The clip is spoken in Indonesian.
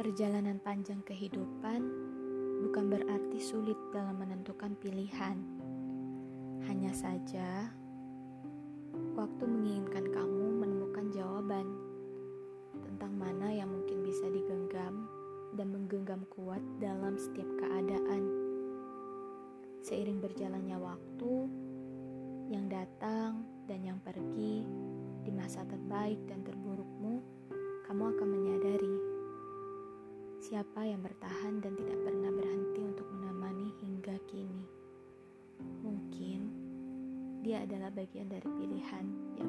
Perjalanan panjang kehidupan bukan berarti sulit dalam menentukan pilihan. Hanya saja, waktu menginginkan kamu menemukan jawaban tentang mana yang mungkin bisa digenggam dan menggenggam kuat dalam setiap keadaan. Seiring berjalannya waktu, yang datang dan yang pergi di masa terbaik dan terburukmu, kamu akan siapa yang bertahan dan tidak pernah berhenti untuk menemani hingga kini. Mungkin dia adalah bagian dari pilihan yang